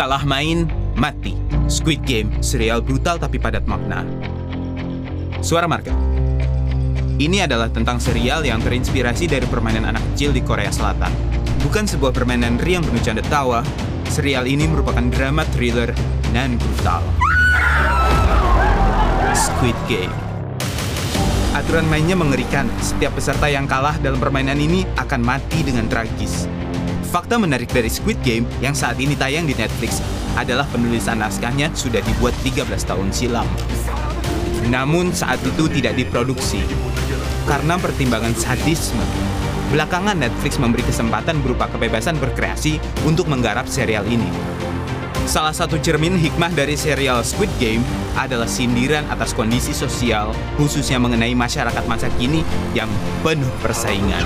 Kalah main, mati. Squid Game, serial brutal tapi padat makna. Suara market. Ini adalah tentang serial yang terinspirasi dari permainan anak kecil di Korea Selatan. Bukan sebuah permainan riang penuh canda tawa, serial ini merupakan drama thriller dan brutal. Squid Game Aturan mainnya mengerikan. Setiap peserta yang kalah dalam permainan ini akan mati dengan tragis. Fakta menarik dari Squid Game yang saat ini tayang di Netflix adalah penulisan naskahnya sudah dibuat 13 tahun silam. Namun saat itu tidak diproduksi karena pertimbangan sadisme. Belakangan Netflix memberi kesempatan berupa kebebasan berkreasi untuk menggarap serial ini. Salah satu cermin hikmah dari serial Squid Game adalah sindiran atas kondisi sosial, khususnya mengenai masyarakat masa kini yang penuh persaingan.